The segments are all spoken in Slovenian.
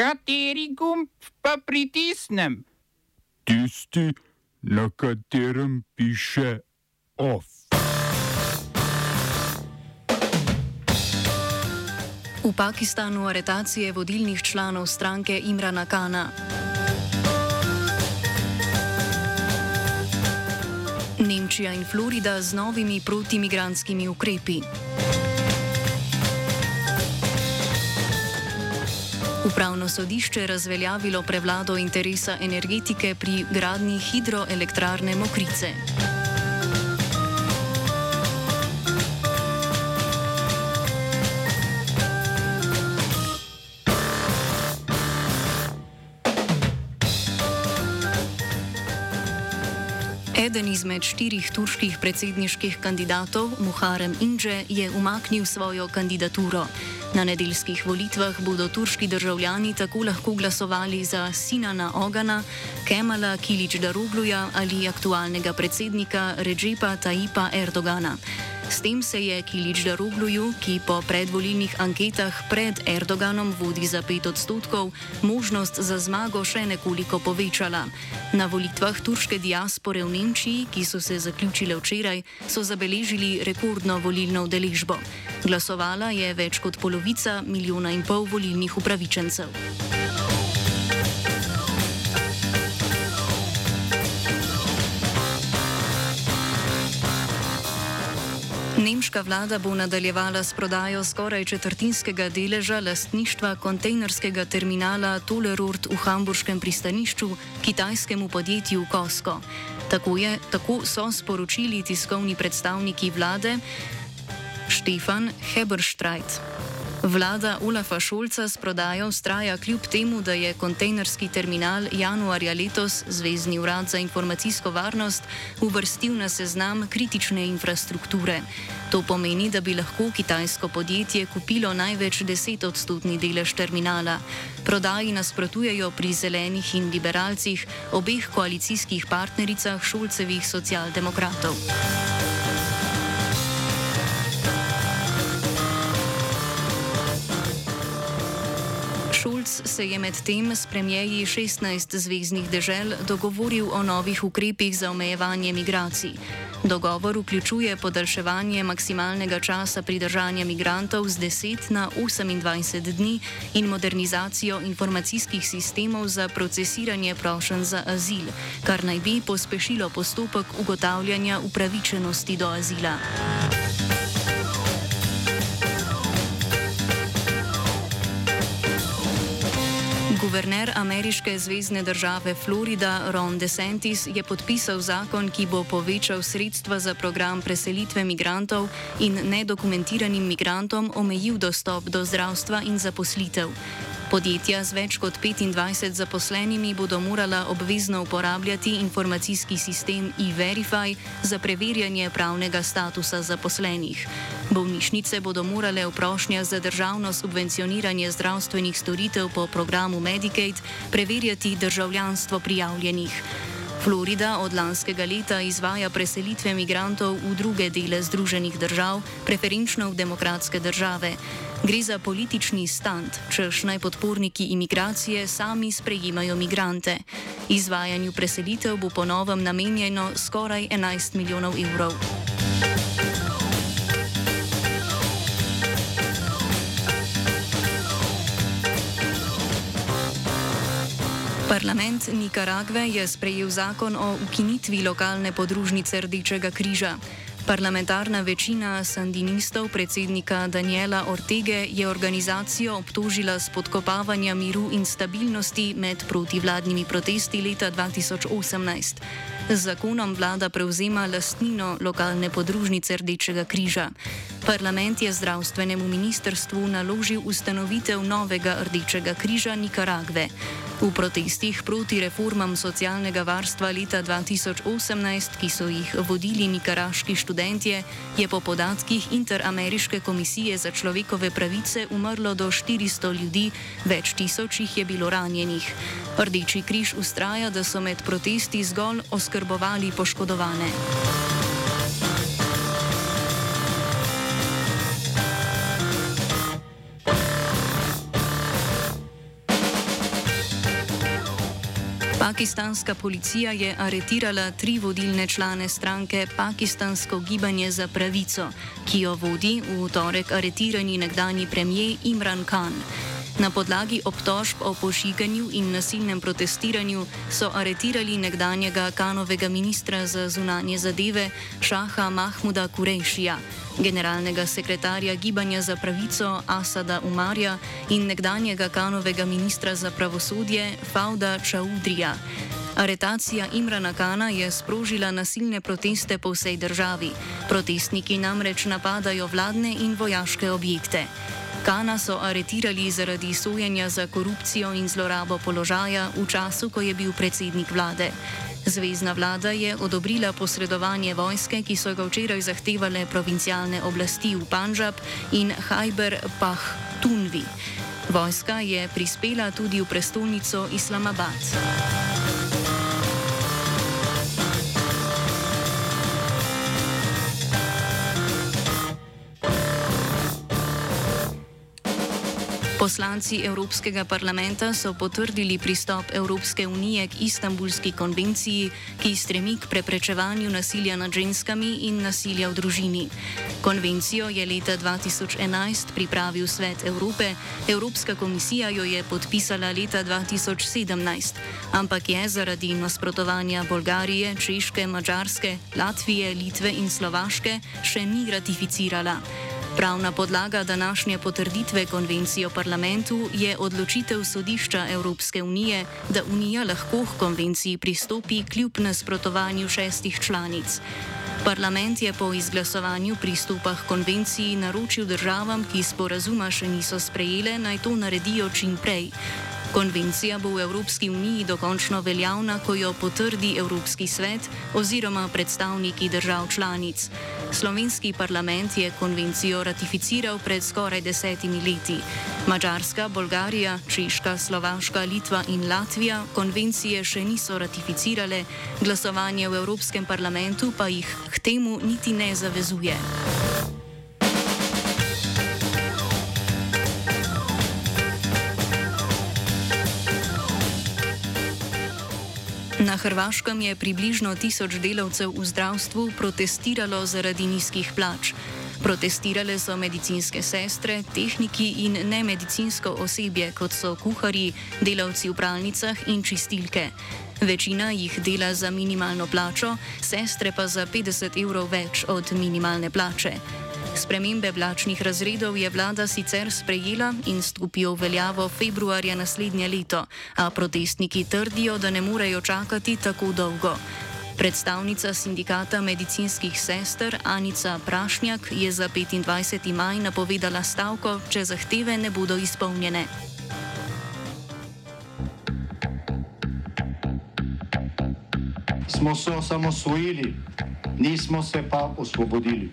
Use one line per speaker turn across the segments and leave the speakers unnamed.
Kateri gumb pa pritisnem?
Tisti, na katerem piše OF.
V Pakistanu aretacije vodilnih članov stranke Imrana Kana. Nemčija in Florida z novimi protimigranskimi ukrepi. Upravno sodišče razveljavilo prevlado interesa energetike pri gradnji hidroelektrarne Mokrice. Eden izmed štirih turških predsedniških kandidatov, Muharem Inže, je umaknil svojo kandidaturo. Na nedeljskih volitvah bodo turški državljani tako lahko glasovali za Sinana Ogana, Kemala Kilič Darugluja ali aktualnega predsednika Ređepa Tajipa Erdogana. S tem se je Kilič Darugluju, ki po predvolilnih anketah pred Erdoganom vodi za pet odstotkov, možnost za zmago še nekoliko povečala. Na volitvah turške diaspore v Nemčiji, ki so se zaključile včeraj, so zabeležili rekordno volilno udeležbo. Glasovala je več kot polovica milijona in pol volilnih upravičencev. Nemška vlada bo nadaljevala s prodajo skoraj četrtinskega deleža lastništva kontejnerskega terminala Tolerort v hamburškem pristanišču kitajskemu podjetju Costco. Tako, je, tako so sporočili tiskovni predstavniki vlade Štefan Heberstreit. Vlada Olafa Šolca s prodajo ustraja kljub temu, da je kontejnerski terminal januarja letos Zvezdni urad za informacijsko varnost uvrstil na seznam kritične infrastrukture. To pomeni, da bi lahko kitajsko podjetje kupilo največ 10 odstotni delež terminala. Prodaji nasprotujejo pri zelenih in liberalcih, obeh koalicijskih partnericah Šolcevih socialdemokratov. Se je medtem s premijeji 16 zvezdnih dežel dogovoril o novih ukrepih za omejevanje migracij. Dogovor vključuje podaljševanje maksimalnega časa pridržanja migrantov z 10 na 28 dni in modernizacijo informacijskih sistemov za procesiranje prošen za azil, kar naj bi pospešilo postopek ugotavljanja upravičenosti do azila. Guverner ameriške zvezdne države Florida Ron DeSantis je podpisal zakon, ki bo povečal sredstva za program preselitve migrantov in nedokumentiranim migrantom omejil dostop do zdravstva in zaposlitev. Podjetja z več kot 25 zaposlenimi bodo morala obvezno uporabljati informacijski sistem e-Verify za preverjanje pravnega statusa zaposlenih. Bolnišnice bodo morale v prošnja za državno subvencioniranje zdravstvenih storitev po programu Medicaid preverjati državljanstvo prijavljenih. Florida od lanskega leta izvaja preselitve migrantov v druge dele Združenih držav, preferenčno v demokratske države. Gre za politični stand, čež naj podporniki imigracije sami sprejemajo migrante. Izvajanju preselitev bo po novem namenjeno skoraj 11 milijonov evrov. Parlament Nikaragve je sprejel zakon o ukinitvi lokalne podružnice Rdečega križa. Parlamentarna večina sandinistov predsednika Daniela Ortege je organizacijo obtožila spodkopavanja miru in stabilnosti med protivladnimi protesti leta 2018. Z zakonom vlada prevzema lastnino lokalne podružnice Rdečega križa. Parlament je zdravstvenemu ministrstvu naložil ustanovitev novega Rdečega križa Nikaragve. V protestih proti reformam socialnega varstva leta 2018, ki so jih vodili nikaraški študentje, je po podatkih Interameriške komisije za človekove pravice umrlo do 400 ljudi, več tisoč jih je bilo ranjenih. Rdeči križ ustraja, da so med protesti zgolj oskrbovali poškodovane. Pakistanska policija je aretirala tri vodilne člane stranke Pakistansko gibanje za pravico, ki jo vodi v torek aretirani nekdani premijer Imran Khan. Na podlagi obtožb o pošiganju in nasilnem protestiranju so aretirali nekdanjega kanovega ministra za zunanje zadeve Šaha Mahmuda Kurejšija, generalnega sekretarja Gibanja za pravico Asada Umarja in nekdanjega kanovega ministra za pravosodje Fauda Čaudrija. Aretacija Imrana Kana je sprožila nasilne proteste po vsej državi. Protestniki namreč napadajo vladne in vojaške objekte. Kana so aretirali zaradi sojenja za korupcijo in zlorabo položaja v času, ko je bil predsednik vlade. Zvezdna vlada je odobrila posredovanje vojske, ki so ga včeraj zahtevale provincialne oblasti v Panžab in Hajber Pah Tunvi. Vojska je prispela tudi v prestolnico Islamabad. Poslanci Evropskega parlamenta so potrdili pristop Evropske unije k Istanbulski konvenciji, ki stremi k preprečevanju nasilja nad ženskami in nasilja v družini. Konvencijo je leta 2011 pripravil Svet Evrope, Evropska komisija jo je podpisala leta 2017, ampak je zaradi nasprotovanja Bolgarije, Češke, Mačarske, Latvije, Litve in Slovaške še ni ratificirala. Pravna podlaga današnje potrditve konvencije o parlamentu je odločitev sodišča Evropske unije, da Unija lahko k konvenciji pristopi kljub nasprotovanju šestih članic. Parlament je po izglasovanju pristopa k konvenciji naročil državam, ki sporazuma še niso sprejele, naj to naredijo čim prej. Konvencija bo v Evropski uniji dokončno veljavna, ko jo potrdi Evropski svet oziroma predstavniki držav članic. Slovenski parlament je konvencijo ratificiral pred skoraj desetimi leti. Mačarska, Bolgarija, Češka, Slovaška, Litva in Latvija konvencije še niso ratificirale, glasovanje v Evropskem parlamentu pa jih k temu niti ne zavezuje. Na Hrvaškem je približno tisoč delavcev v zdravstvu protestiralo zaradi nizkih plač. Protestirale so medicinske sestre, tehniki in nemedicinsko osebje, kot so kuhari, delavci v pralnicah in čistilke. Večina jih dela za minimalno plačo, sestre pa za 50 evrov več od minimalne plače. Spremembe plačnih razredov je vlada sicer sprejela in stopijo v veljavo februarja naslednje leto, a protestniki trdijo, da ne morejo čakati tako dolgo. Predstavnica sindikata medicinskih sester Anica Prašnjak je za 25. maj napovedala stavko, če zahteve ne bodo izpolnjene.
Smo se osamosvojili, nismo se pa osvobodili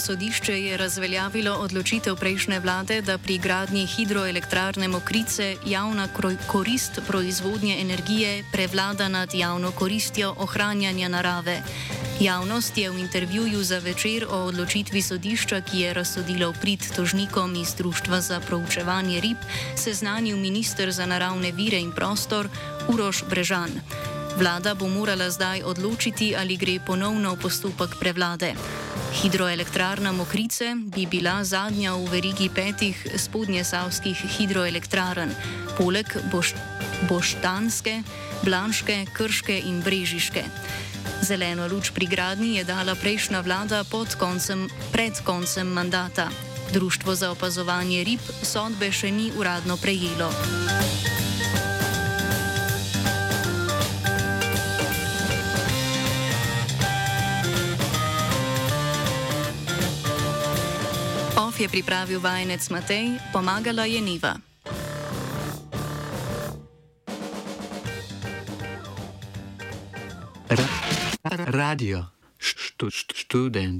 Upravno sodišče je razveljavilo odločitev prejšnje vlade, da pri gradnji hidroelektrarne Mokrice javna korist proizvodnje energije prevlada nad javno koristjo ohranjanja narave. Javnost je v intervjuju za večer o odločitvi sodišča, ki je razsodilo prid tožnikom iz Društva za proučevanje rib, seznanil minister za naravne vire in prostor Uroš Brežan. Vlada bo morala zdaj odločiti, ali gre ponovno v postopek prevlade. Hidroelektrarna Mokrice bi bila zadnja v verigi petih spodnjesavskih hidroelektrarn, poleg Boš Boštanske, Blanške, Krške in Brežiške. Zeleno luč pri gradnji je dala prejšnja vlada koncem, pred koncem mandata. Društvo za opazovanje rib sodbe še ni uradno prejelo. Je pripravil vajenec Matej, pomagala je Niva.
Radio, študent.